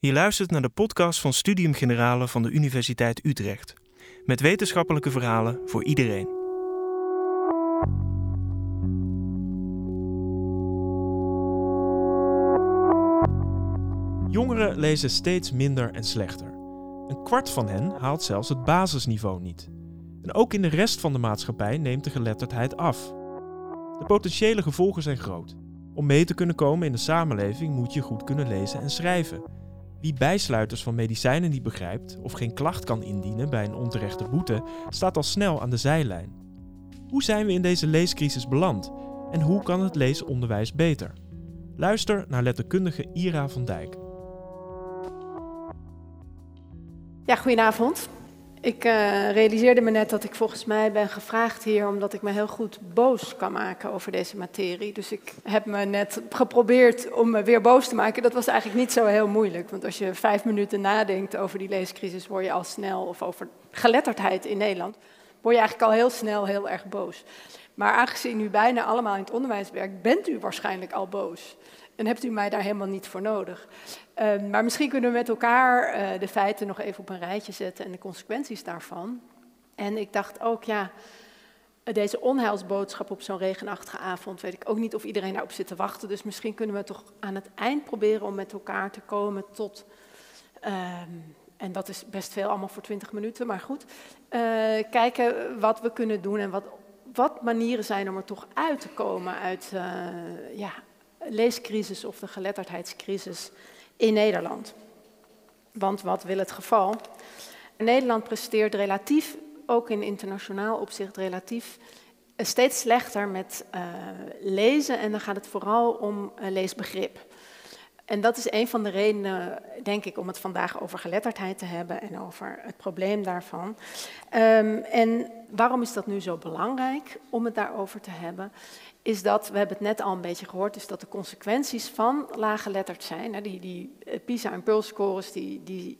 Je luistert naar de podcast van Studium Generale van de Universiteit Utrecht. Met wetenschappelijke verhalen voor iedereen. Jongeren lezen steeds minder en slechter. Een kwart van hen haalt zelfs het basisniveau niet. En ook in de rest van de maatschappij neemt de geletterdheid af. De potentiële gevolgen zijn groot. Om mee te kunnen komen in de samenleving moet je goed kunnen lezen en schrijven. Wie bijsluiters van medicijnen niet begrijpt of geen klacht kan indienen bij een onterechte boete, staat al snel aan de zijlijn. Hoe zijn we in deze leescrisis beland en hoe kan het leesonderwijs beter? Luister naar letterkundige Ira van Dijk. Ja, goedenavond. Ik uh, realiseerde me net dat ik volgens mij ben gevraagd hier omdat ik me heel goed boos kan maken over deze materie. Dus ik heb me net geprobeerd om me weer boos te maken. Dat was eigenlijk niet zo heel moeilijk. Want als je vijf minuten nadenkt over die leescrisis, word je al snel, of over geletterdheid in Nederland, word je eigenlijk al heel snel heel erg boos. Maar aangezien u bijna allemaal in het onderwijs werkt, bent u waarschijnlijk al boos. En hebt u mij daar helemaal niet voor nodig. Uh, maar misschien kunnen we met elkaar uh, de feiten nog even op een rijtje zetten en de consequenties daarvan. En ik dacht ook, ja, deze onheilsboodschap op zo'n regenachtige avond, weet ik ook niet of iedereen daarop zit te wachten. Dus misschien kunnen we toch aan het eind proberen om met elkaar te komen tot, uh, en dat is best veel allemaal voor 20 minuten, maar goed, eh, kijken wat we kunnen doen en wat, wat manieren zijn om er toch uit te komen uit eh, ja, leescrisis of de geletterdheidscrisis in Nederland. Want wat wil het geval? Nederland presteert relatief, ook in internationaal opzicht relatief, eh, steeds slechter met uh, lezen en dan gaat het vooral om uh, leesbegrip. En dat is een van de redenen, denk ik, om het vandaag over geletterdheid te hebben en over het probleem daarvan. Um, en waarom is dat nu zo belangrijk om het daarover te hebben? is dat, we hebben het net al een beetje gehoord, is dat de consequenties van laaggeletterd zijn, die, die eh, PISA en Pearl scores, die, die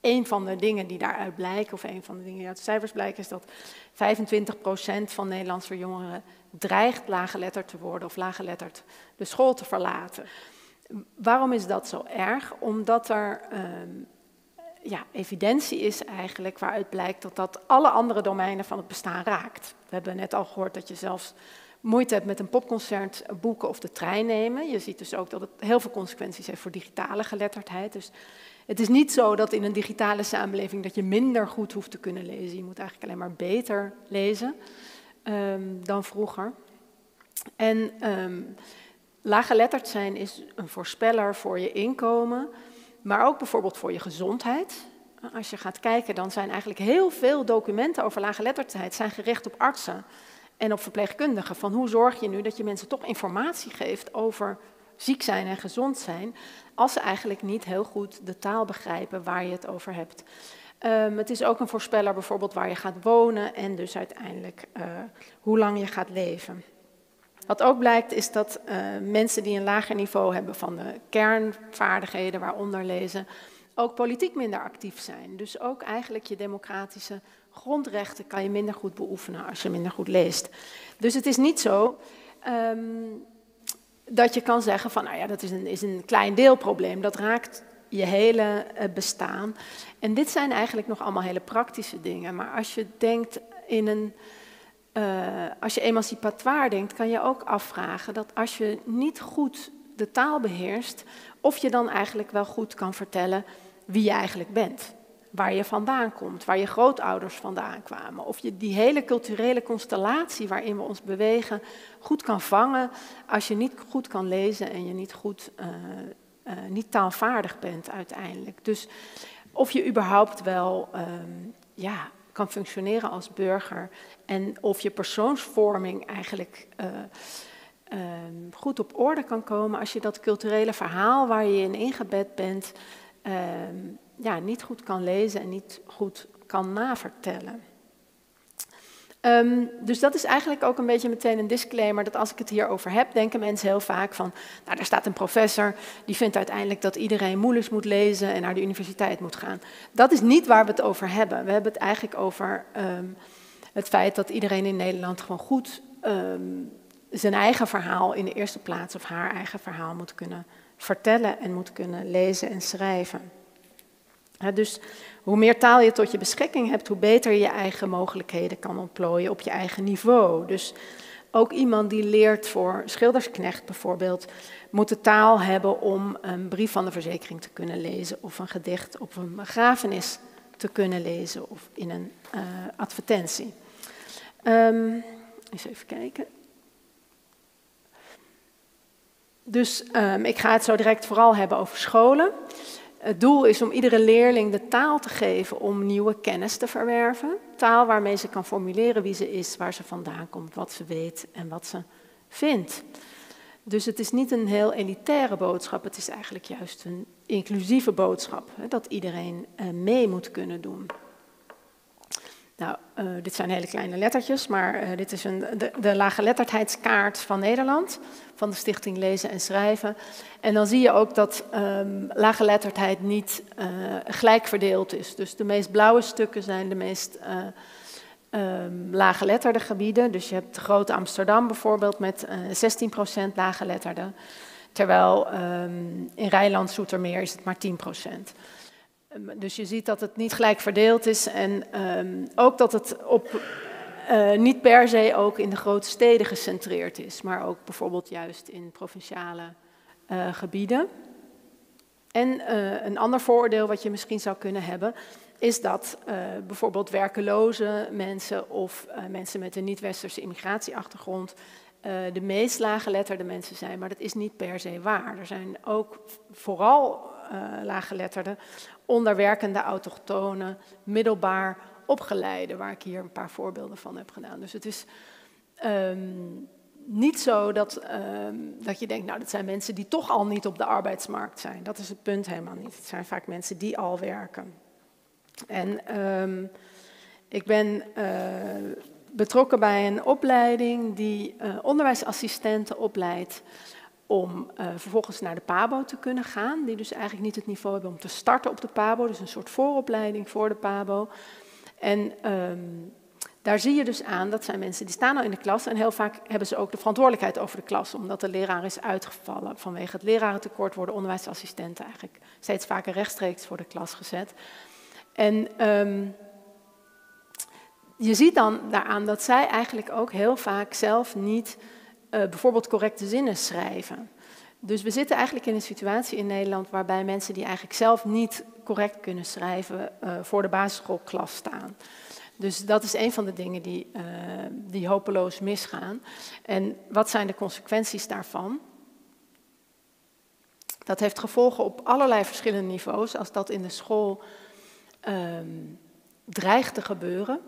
een van de dingen die daaruit blijken, of een van de dingen die uit de cijfers blijken, is dat 25% van Nederlandse jongeren dreigt laaggeletterd te worden of laaggeletterd de school te verlaten. Waarom is dat zo erg? Omdat er um, ja, evidentie is eigenlijk waaruit blijkt dat dat alle andere domeinen van het bestaan raakt. We hebben net al gehoord dat je zelfs moeite hebt met een popconcert boeken of de trein nemen. Je ziet dus ook dat het heel veel consequenties heeft voor digitale geletterdheid. Dus het is niet zo dat in een digitale samenleving dat je minder goed hoeft te kunnen lezen. Je moet eigenlijk alleen maar beter lezen um, dan vroeger. En um, laaggeletterd zijn is een voorspeller voor je inkomen, maar ook bijvoorbeeld voor je gezondheid. Als je gaat kijken, dan zijn eigenlijk heel veel documenten over laaggeletterdheid zijn gericht op artsen en op verpleegkundigen. Van hoe zorg je nu dat je mensen toch informatie geeft over ziek zijn en gezond zijn, als ze eigenlijk niet heel goed de taal begrijpen waar je het over hebt. Um, het is ook een voorspeller bijvoorbeeld waar je gaat wonen en dus uiteindelijk uh, hoe lang je gaat leven. Wat ook blijkt is dat uh, mensen die een lager niveau hebben van de kernvaardigheden, waaronder lezen, ook politiek minder actief zijn. Dus ook eigenlijk je democratische grondrechten kan je minder goed beoefenen als je minder goed leest. Dus het is niet zo um, dat je kan zeggen van, nou ja, dat is een, is een klein deelprobleem. Dat raakt je hele uh, bestaan. En dit zijn eigenlijk nog allemaal hele praktische dingen. Maar als je denkt in een, uh, als je emancipatoire denkt, kan je ook afvragen dat als je niet goed de taal beheerst, of je dan eigenlijk wel goed kan vertellen wie je eigenlijk bent waar je vandaan komt, waar je grootouders vandaan kwamen. Of je die hele culturele constellatie waarin we ons bewegen goed kan vangen als je niet goed kan lezen en je niet goed, uh, uh, niet taalvaardig bent uiteindelijk. Dus of je überhaupt wel um, ja, kan functioneren als burger en of je persoonsvorming eigenlijk uh, um, goed op orde kan komen als je dat culturele verhaal waar je in ingebed bent, um, ja, niet goed kan lezen en niet goed kan navertellen. Um, dus dat is eigenlijk ook een beetje meteen een disclaimer dat als ik het hierover heb, denken mensen heel vaak van, nou daar staat een professor, die vindt uiteindelijk dat iedereen moeilijk moet lezen en naar de universiteit moet gaan. Dat is niet waar we het over hebben. We hebben het eigenlijk over um, het feit dat iedereen in Nederland gewoon goed um, zijn eigen verhaal in de eerste plaats of haar eigen verhaal moet kunnen vertellen en moet kunnen lezen en schrijven. Dus hoe meer taal je tot je beschikking hebt, hoe beter je je eigen mogelijkheden kan ontplooien op je eigen niveau. Dus ook iemand die leert voor schildersknecht bijvoorbeeld, moet de taal hebben om een brief van de verzekering te kunnen lezen, of een gedicht op een begrafenis te kunnen lezen, of in een uh, advertentie. Um, eens even kijken. Dus um, ik ga het zo direct vooral hebben over scholen. Het doel is om iedere leerling de taal te geven om nieuwe kennis te verwerven. Taal waarmee ze kan formuleren wie ze is, waar ze vandaan komt, wat ze weet en wat ze vindt. Dus het is niet een heel elitaire boodschap, het is eigenlijk juist een inclusieve boodschap. Dat iedereen uh, mee moet kunnen doen. Nou, uh, dit zijn hele kleine lettertjes, maar uh, dit is een, de, de laaggeletterdheidskaart van Nederland, van de Stichting Lezen en Schrijven. En dan zie je ook dat um, laaggeletterdheid niet uh, gelijk verdeeld is. Dus de meest blauwe stukken zijn de meest um, laaggeletterde gebieden. Dus je hebt grote Amsterdam bijvoorbeeld met 16% laaggeletterden. Terwijl um, in Rijnland, Zoetermeer is het maar 10%. Ehm, dus je ziet dat het niet gelijk verdeeld is en um, ook dat het op, uh, niet per se ook in de grote steden gecentreerd is, maar ook bijvoorbeeld juist in provinciale uh, gebieden. En uh, een ander vooroordeel wat je misschien zou kunnen hebben, is dat bijvoorbeeld werkeloze mensen of mensen met een niet-westerse immigratieachtergrond de meest laaggeletterde mensen zijn, maar dat is niet per se waar. Er zijn ook vooral uh, laaggeletterden onderwerkende autochtonen, middelbaar opgeleide, waar ik hier een paar voorbeelden van heb gedaan. Dus het is um, niet zo dat, um, dat je denkt, nou, dat zijn mensen die toch al niet op de arbeidsmarkt zijn. Dat is het punt helemaal niet. Het zijn vaak mensen die al werken. En um, ik ben uh, betrokken bij een opleiding die uh, onderwijsassistenten opleidt om uh, vervolgens naar de PABO te kunnen gaan, die dus eigenlijk niet het niveau hebben om te starten op de PABO, dus een soort vooropleiding voor de PABO. En um, daar zie je dus aan, dat zijn mensen die staan al in de klas en heel vaak hebben ze ook de verantwoordelijkheid over de klas, omdat de leraar is uitgevallen. Vanwege het lerarentekort worden onderwijsassistenten eigenlijk steeds vaker rechtstreeks voor de klas gezet. En um, je ziet dan daaraan dat zij eigenlijk ook heel vaak zelf niet uh, bijvoorbeeld correcte zinnen schrijven. Dus we zitten eigenlijk in een situatie in Nederland waarbij mensen die eigenlijk zelf niet correct kunnen schrijven uh, voor de basisschoolklas staan. Dus dat is een van de dingen die, uh, die hopeloos misgaan. En wat zijn de consequenties daarvan? Dat heeft gevolgen op allerlei verschillende niveaus. Als dat in de school um, dreigt te gebeuren,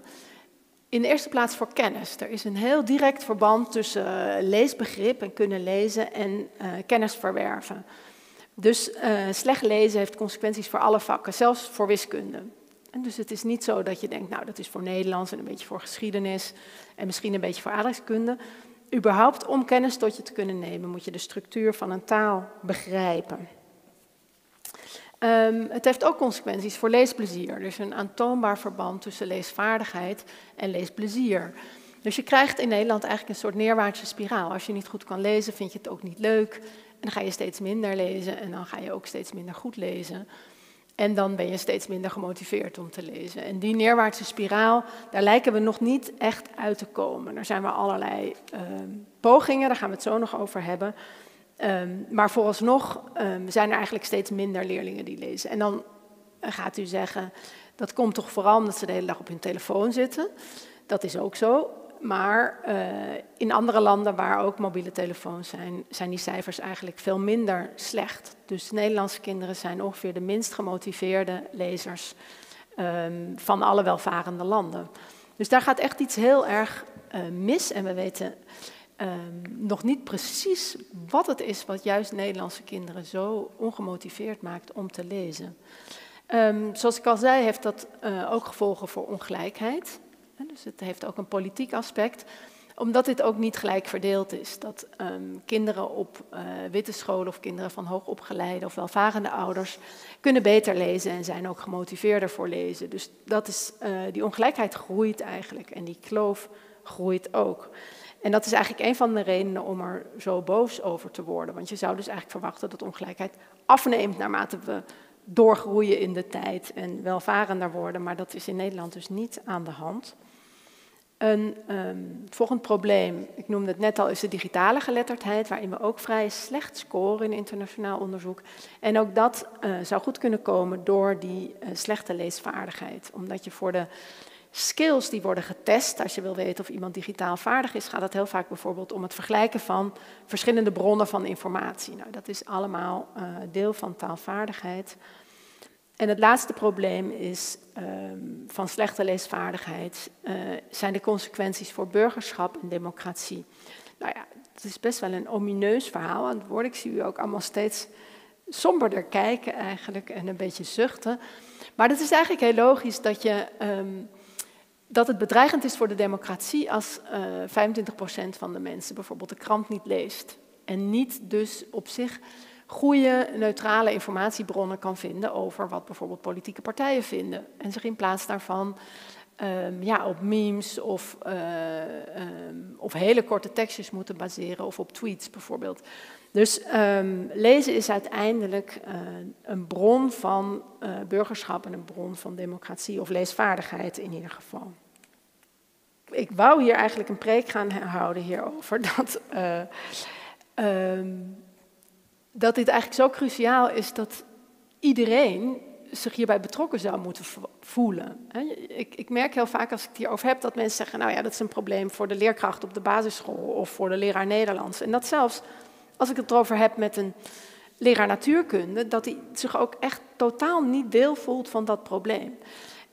in de eerste plaats voor kennis. Er is een heel direct verband tussen uh, leesbegrip en kunnen lezen en uh, kennis verwerven. Dus uh, slecht lezen heeft consequenties voor alle vakken, zelfs voor wiskunde. En dus het is niet zo dat je denkt, nou dat is voor Nederlands en een beetje voor geschiedenis en misschien een beetje voor aardrijkskunde. Überhaupt om kennis tot je te kunnen nemen moet je de structuur van een taal begrijpen. Um, het heeft ook consequenties voor leesplezier. Er is een aantoonbaar verband tussen leesvaardigheid en leesplezier. Dus je krijgt in Nederland eigenlijk een soort neerwaartse spiraal. Als je niet goed kan lezen, vind je het ook niet leuk. En dan ga je steeds minder lezen en dan ga je ook steeds minder goed lezen. En dan ben je steeds minder gemotiveerd om te lezen. En die neerwaartse spiraal, daar lijken we nog niet echt uit te komen. Er zijn wel allerlei uh, pogingen, daar gaan we het zo nog over hebben. Um, maar vooralsnog um, zijn er eigenlijk steeds minder leerlingen die lezen. En dan gaat u zeggen, dat komt toch vooral omdat ze de hele dag op hun telefoon zitten. Dat is ook zo. Maar uh, in andere landen waar ook mobiele telefoons zijn, zijn die cijfers eigenlijk veel minder slecht. Dus Nederlandse kinderen zijn ongeveer de minst gemotiveerde lezers um, van alle welvarende landen. Dus daar gaat echt iets heel erg uh, mis. En we weten um, nog niet precies wat het is wat juist Nederlandse kinderen zo ongemotiveerd maakt om te lezen. Um, zoals ik al zei, heeft dat uh, ook gevolgen voor ongelijkheid. Dus het heeft ook een politiek aspect, omdat dit ook niet gelijk verdeeld is. Dat um, kinderen op uh, witte scholen of kinderen van hoogopgeleide of welvarende ouders kunnen beter lezen en zijn ook gemotiveerder voor lezen. Dus dat is, uh, die ongelijkheid groeit eigenlijk en die kloof groeit ook. En dat is eigenlijk een van de redenen om er zo boos over te worden. Want je zou dus eigenlijk verwachten dat ongelijkheid afneemt naarmate we doorgroeien in de tijd en welvarender worden. Maar dat is in Nederland dus niet aan de hand. Een um, volgend probleem, ik noemde het net al, is de digitale geletterdheid, waarin we ook vrij slecht scoren in internationaal onderzoek. En ook dat uh, zou goed kunnen komen door die uh, slechte leesvaardigheid. Omdat je voor de skills die worden getest, als je wil weten of iemand digitaal vaardig is, gaat het heel vaak bijvoorbeeld om het vergelijken van verschillende bronnen van informatie. Nou, dat is allemaal uh, deel van taalvaardigheid. En het laatste probleem is um, van slechte leesvaardigheid uh, zijn de consequenties voor burgerschap en democratie. Nou ja, het is best wel een omineus verhaal aan het woord. Ik zie u ook allemaal steeds somberder kijken eigenlijk en een beetje zuchten. Maar het is eigenlijk heel logisch dat, je, um, dat het bedreigend is voor de democratie als uh, eh, 25% van de mensen bijvoorbeeld de krant niet leest. En niet dus op zich goede, neutrale informatiebronnen kan vinden over wat bijvoorbeeld politieke partijen vinden. En zich in plaats daarvan um, ja, op memes of, uh, um, of hele korte tekstjes moeten baseren of op tweets bijvoorbeeld. Dus um, lezen is uiteindelijk uh, een bron van uh, burgerschap en een bron van democratie of leesvaardigheid in ieder geval. Ik wou hier eigenlijk een preek gaan houden hierover dat dat dit eigenlijk zo cruciaal is dat iedereen zich hierbij betrokken zou moeten voelen. Ik, ik, merk heel vaak als ik het hierover heb dat mensen zeggen, nou ja, dat is een probleem voor de leerkracht op de basisschool of voor de leraar Nederlands. En dat zelfs als ik het erover heb met een leraar natuurkunde, dat hij zich ook echt totaal niet deel voelt van dat probleem.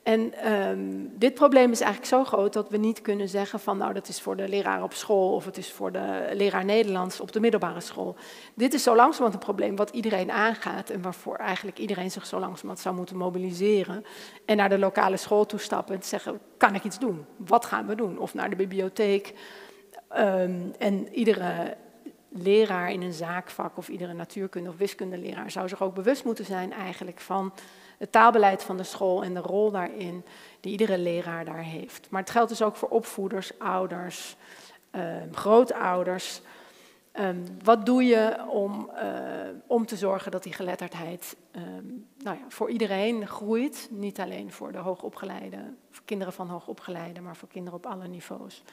En um, dit probleem is eigenlijk zo groot dat we niet kunnen zeggen van nou dat is voor de leraar op school of het is voor de leraar Nederlands op de middelbare school. Dit is zo langzamerhand een probleem wat iedereen aangaat en waarvoor eigenlijk iedereen zich zo langzamerhand zou moeten mobiliseren en naar de lokale school toe stappen en zeggen kan ik iets doen? Wat gaan we doen? Of naar de bibliotheek. Um, en iedere leraar in een zaakvak of iedere natuurkunde of wiskundeleraar zou zich ook bewust moeten zijn eigenlijk van het taalbeleid van de school en de rol daarin die iedere leraar daar heeft. Maar het geldt dus ook voor opvoeders, ouders, uh, grootouders. Um, wat doe je om, uh, om te zorgen dat die geletterdheid nou ja, voor iedereen groeit? Niet alleen voor de hoogopgeleide, kinderen van hoogopgeleide, maar voor kinderen op alle niveaus.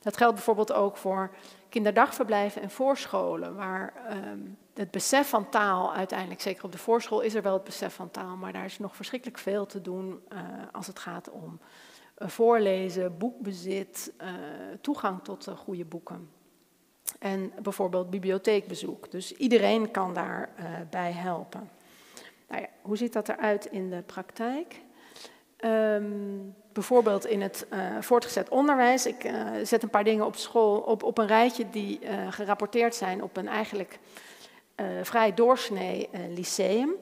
Dat geldt bijvoorbeeld ook voor kinderdagverblijven en voorscholen, waar um, het besef van taal uiteindelijk, zeker op de voorschool, is er wel het besef van taal, maar daar is nog verschrikkelijk veel te doen uh, als het gaat om uh, voorlezen, boekbezit, uh, toegang tot goede boeken. En bijvoorbeeld bibliotheekbezoek. Dus iedereen kan daarbij helpen. Nou ja, hoe ziet dat eruit in de praktijk? Um, bijvoorbeeld in het uh, voortgezet onderwijs. Ik uh, zet een paar dingen op school op, op een rijtje die uh, gerapporteerd zijn op een eigenlijk vrij doorsnee lyceum.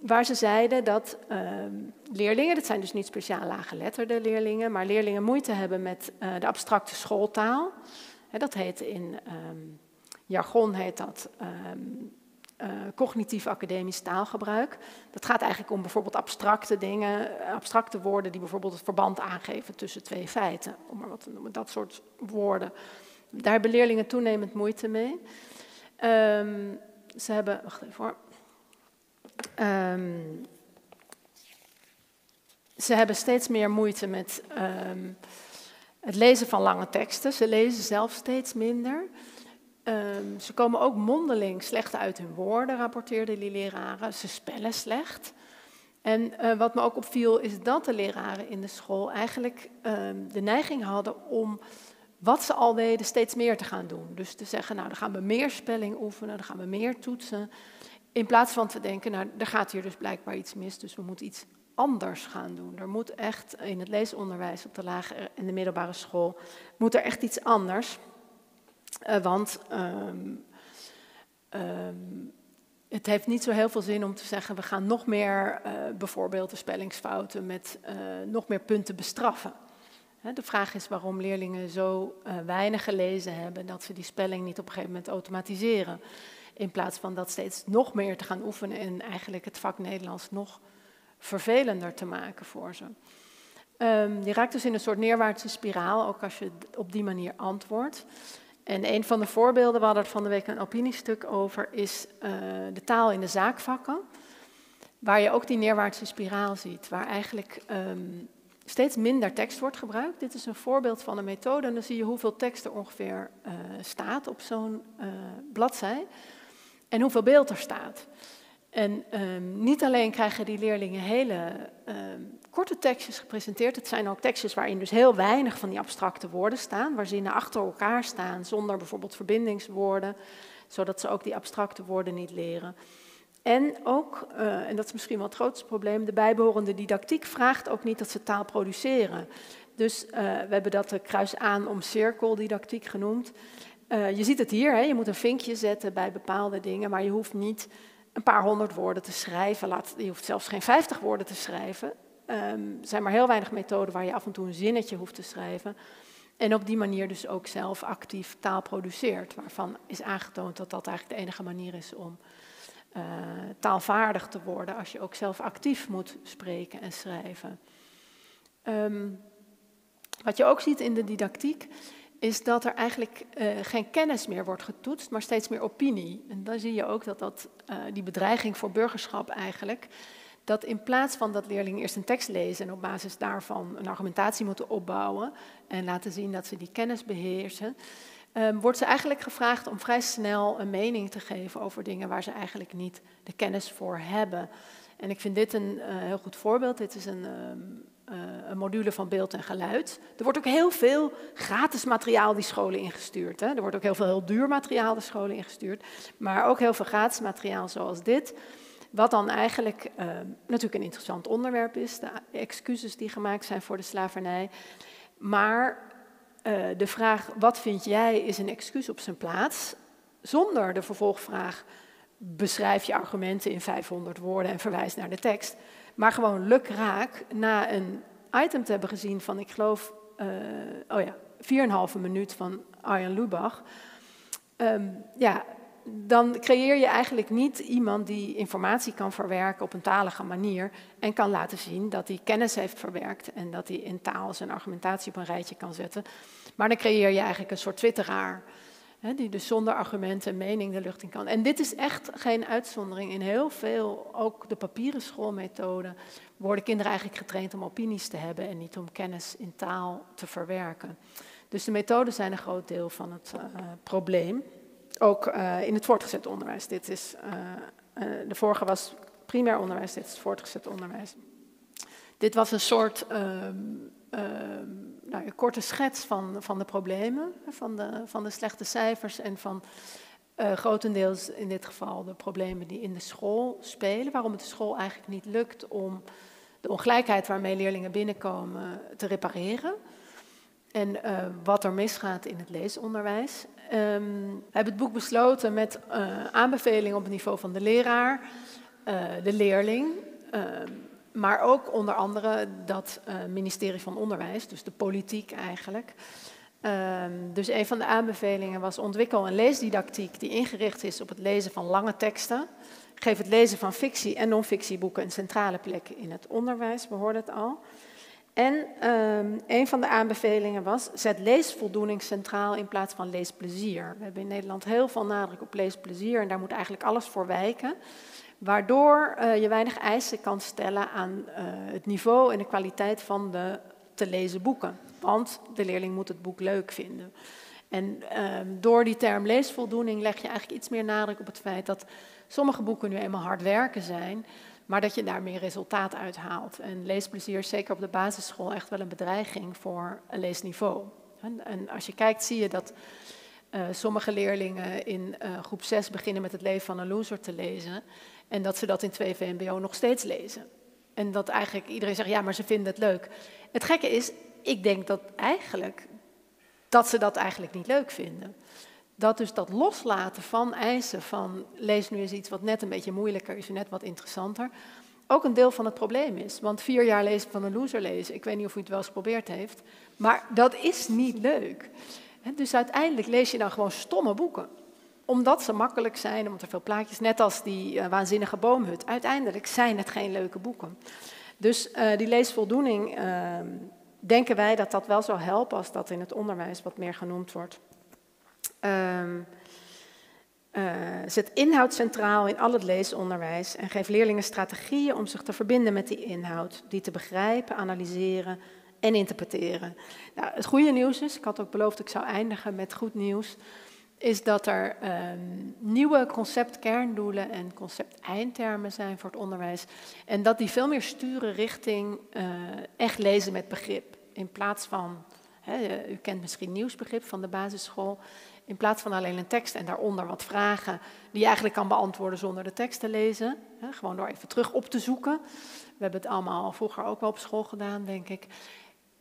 Waar ze zeiden dat ehm, leerlingen, dat zijn dus niet speciaal laaggeletterde leerlingen, maar leerlingen moeite hebben met de abstracte schooltaal. dat heet in um, jargon heet dat um, uh, cognitief academisch taalgebruik. Dat gaat eigenlijk om bijvoorbeeld abstracte dingen, abstracte woorden die bijvoorbeeld het verband aangeven tussen twee feiten, om maar wat te noemen, dat soort woorden. Daar hebben leerlingen toenemend moeite mee. Um, ze hebben, wacht even hoor. Um, ze hebben steeds meer moeite met um, het lezen van lange teksten. Ze lezen zelf steeds minder. Um, ze komen ook mondeling slecht uit hun woorden, rapporteerden die leraren. Ze spellen slecht. En uh, wat me ook opviel is dat de leraren in de school eigenlijk um, de neiging hadden om wat ze al deden steeds meer te gaan doen. Dus te zeggen, nou dan gaan we meer spelling oefenen, dan gaan we meer toetsen. In plaats van te denken, nou er gaat hier dus blijkbaar iets mis, dus we moeten iets anders gaan doen. Er moet echt in het leesonderwijs op de lagere en de middelbare school, moet er echt iets anders. Uh, want um, um, het heeft niet zo heel veel zin om te zeggen, we gaan nog meer uh, bijvoorbeeld de spellingsfouten met uh, nog meer punten bestraffen. De vraag is waarom leerlingen zo weinig gelezen hebben dat ze die spelling niet op een gegeven moment automatiseren. In plaats van dat steeds nog meer te gaan oefenen en eigenlijk het vak Nederlands nog vervelender te maken voor ze. Um, je raakt dus in een soort neerwaartse spiraal, ook als je op die manier antwoordt. En een van de voorbeelden, we hadden er van de week een opiniestuk over, is uh, de taal in de zaakvakken. Waar je ook die neerwaartse spiraal ziet, waar eigenlijk um, steeds minder tekst wordt gebruikt. Dit is een voorbeeld van een methode en dan zie je hoeveel tekst er ongeveer uh, staat op zo'n uh, bladzij en hoeveel beeld er staat. En um, niet alleen krijgen die leerlingen hele um, korte tekstjes gepresenteerd, het zijn ook tekstjes waarin dus heel weinig van die abstracte woorden staan, waar zinnen achter elkaar staan zonder bijvoorbeeld verbindingswoorden, zodat ze ook die abstracte woorden niet leren. En ook, uh, en dat is misschien wel het grootste probleem, de bijbehorende didactiek vraagt ook niet dat ze taal produceren. Dus uh, we hebben dat de kruis aan om cirkel didactiek genoemd. Uh, je ziet het hier, hè? je moet een vinkje zetten bij bepaalde dingen, maar je hoeft niet een paar honderd woorden te schrijven. Laat, je hoeft zelfs geen vijftig woorden te schrijven. Um, zijn maar heel weinig methoden waar je af en toe een zinnetje hoeft te schrijven. En op die manier dus ook zelf actief taal produceert, waarvan is aangetoond dat dat eigenlijk de enige manier is om uh, taalvaardig te worden, als je ook zelf actief moet spreken en schrijven. Um, wat je ook ziet in de didactiek, is dat er eigenlijk uh, geen kennis meer wordt getoetst, maar steeds meer opinie. En dan zie je ook dat, dat uh, die bedreiging voor burgerschap eigenlijk, dat in plaats van dat leerlingen eerst een tekst lezen en op basis daarvan een argumentatie moeten opbouwen en laten zien dat ze die kennis beheersen, um, wordt ze eigenlijk gevraagd om vrij snel een mening te geven over dingen waar ze eigenlijk niet de kennis voor hebben. En ik vind dit een uh, heel goed voorbeeld. Dit is een, um, uh, een module van beeld en geluid. Er wordt ook heel veel gratis materiaal die scholen ingestuurd. Hè. Er wordt ook heel veel heel duur materiaal de scholen ingestuurd. Maar ook heel veel gratis materiaal zoals dit. Wat dan eigenlijk uh, natuurlijk een interessant onderwerp is. De excuses die gemaakt zijn voor de slavernij. Maar uh, de vraag, wat vind jij, is een excuus op zijn plaats. Zonder de vervolgvraag, beschrijf je argumenten in 500 woorden en verwijs naar de tekst. Maar gewoon lukraak na een item te hebben gezien van, ik geloof, uh, oh ja, 4,5 minuut van Arjen Lubach. Um, ja, dan creëer je eigenlijk niet iemand die informatie kan verwerken op een talige manier en kan laten zien dat hij kennis heeft verwerkt en dat hij in taal zijn argumentatie op een rijtje kan zetten. Maar dan creëer je eigenlijk een soort twitteraar, die dus zonder argumenten en mening de lucht in kan. En dit is echt geen uitzondering. In heel veel, ook de papieren schoolmethoden, worden kinderen eigenlijk getraind om opinies te hebben en niet om kennis in taal te verwerken. Dus de methoden zijn een groot deel van het uh, probleem. Ook uh, in het voortgezet onderwijs. Dit is, uh, uh, de vorige was primair onderwijs, dit is voortgezet onderwijs. Dit was een soort ehm, ehm, nou, een korte schets van, van de problemen, van de, van de slechte cijfers en van grotendeels in dit geval de problemen die in de school spelen. Waarom het de school eigenlijk niet lukt om de ongelijkheid waarmee leerlingen binnenkomen te repareren. En wat er misgaat in het leesonderwijs. Um, we hebben het boek besloten met uh, aanbevelingen op het niveau van de leraar, uh, de leerling, uh, maar ook onder andere dat eh, ministerie van Onderwijs, dus de politiek eigenlijk. Um, dus een van de aanbevelingen was ontwikkel een leesdidactiek die ingericht is op het lezen van lange teksten. Geef het lezen van fictie- en non-fictieboeken een centrale plek in het onderwijs, we hoorden het al. En um, een van de aanbevelingen was, zet leesvoldoening centraal in plaats van leesplezier. We hebben in Nederland heel veel nadruk op leesplezier en daar moet eigenlijk alles voor wijken. Waardoor uh, je weinig eisen kan stellen aan uh, het niveau en de kwaliteit van de te lezen boeken. Want de leerling moet het boek leuk vinden. En um, door die term leesvoldoening leg je eigenlijk iets meer nadruk op het feit dat sommige boeken nu eenmaal hard werken zijn maar dat je daar meer resultaat uit haalt. En leesplezier is zeker op de basisschool echt wel een bedreiging voor een leesniveau. En, en als je kijkt zie je dat uh, sommige leerlingen in uh, groep 6 beginnen met het leven van een loser te lezen. En dat ze dat in 2 VMBO nog steeds lezen. En dat eigenlijk iedereen zegt, ja, maar ze vinden het leuk. Het gekke is, ik denk dat eigenlijk dat ze dat eigenlijk niet leuk vinden. Dat dus dat loslaten van eisen van lees nu eens iets wat net een beetje moeilijker is, net wat interessanter, ook een deel van het probleem is. Want vier jaar lezen van een loser lezen, ik weet niet of u het wel eens geprobeerd heeft, maar dat is niet leuk. Dus uiteindelijk lees je dan gewoon stomme boeken. Omdat ze makkelijk zijn, omdat er veel plaatjes, net als die uh, waanzinnige boomhut. Uiteindelijk zijn het geen leuke boeken. Dus uh, die leesvoldoening, uh, denken wij dat dat wel zou helpen als dat in het onderwijs wat meer genoemd wordt. Um, uh, zet inhoud centraal in al het leesonderwijs en geef leerlingen strategieën om zich te verbinden met die inhoud, die te begrijpen, analyseren en interpreteren. Nou, het goede nieuws is, ik had ook beloofd ik zou eindigen met goed nieuws, is dat er um, nieuwe concept-kerndoelen en concept-eindtermen zijn voor het onderwijs. En dat die veel meer sturen richting uh, echt lezen met begrip. In plaats van, u kent misschien nieuwsbegrip van de basisschool, in plaats van alleen een tekst en daaronder wat vragen die je eigenlijk kan beantwoorden zonder de tekst te lezen. Hè, gewoon door even terug op te zoeken. We hebben het allemaal vroeger ook wel op school gedaan, denk ik.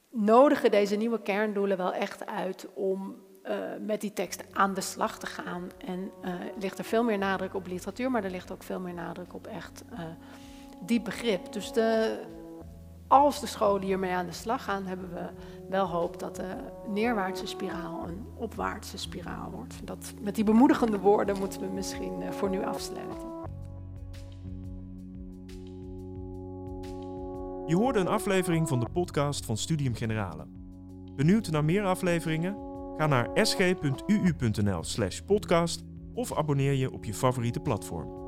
Nodigen deze nieuwe kerndoelen wel echt uit om uh, met die tekst aan de slag te gaan. En uh, ligt er veel meer nadruk op literatuur, maar er ligt ook veel meer nadruk op echt uh, diep begrip. Dus de, als de scholen hiermee aan de slag gaan, hebben we wel hoop dat de neerwaartse spiraal een opwaartse spiraal wordt. Dat, met die bemoedigende woorden moeten we misschien voor nu afsluiten. Je hoorde een aflevering van de podcast van Studium Generale. Benieuwd naar meer afleveringen? Ga naar sg.uu.nl/podcast of abonneer je op je favoriete platform.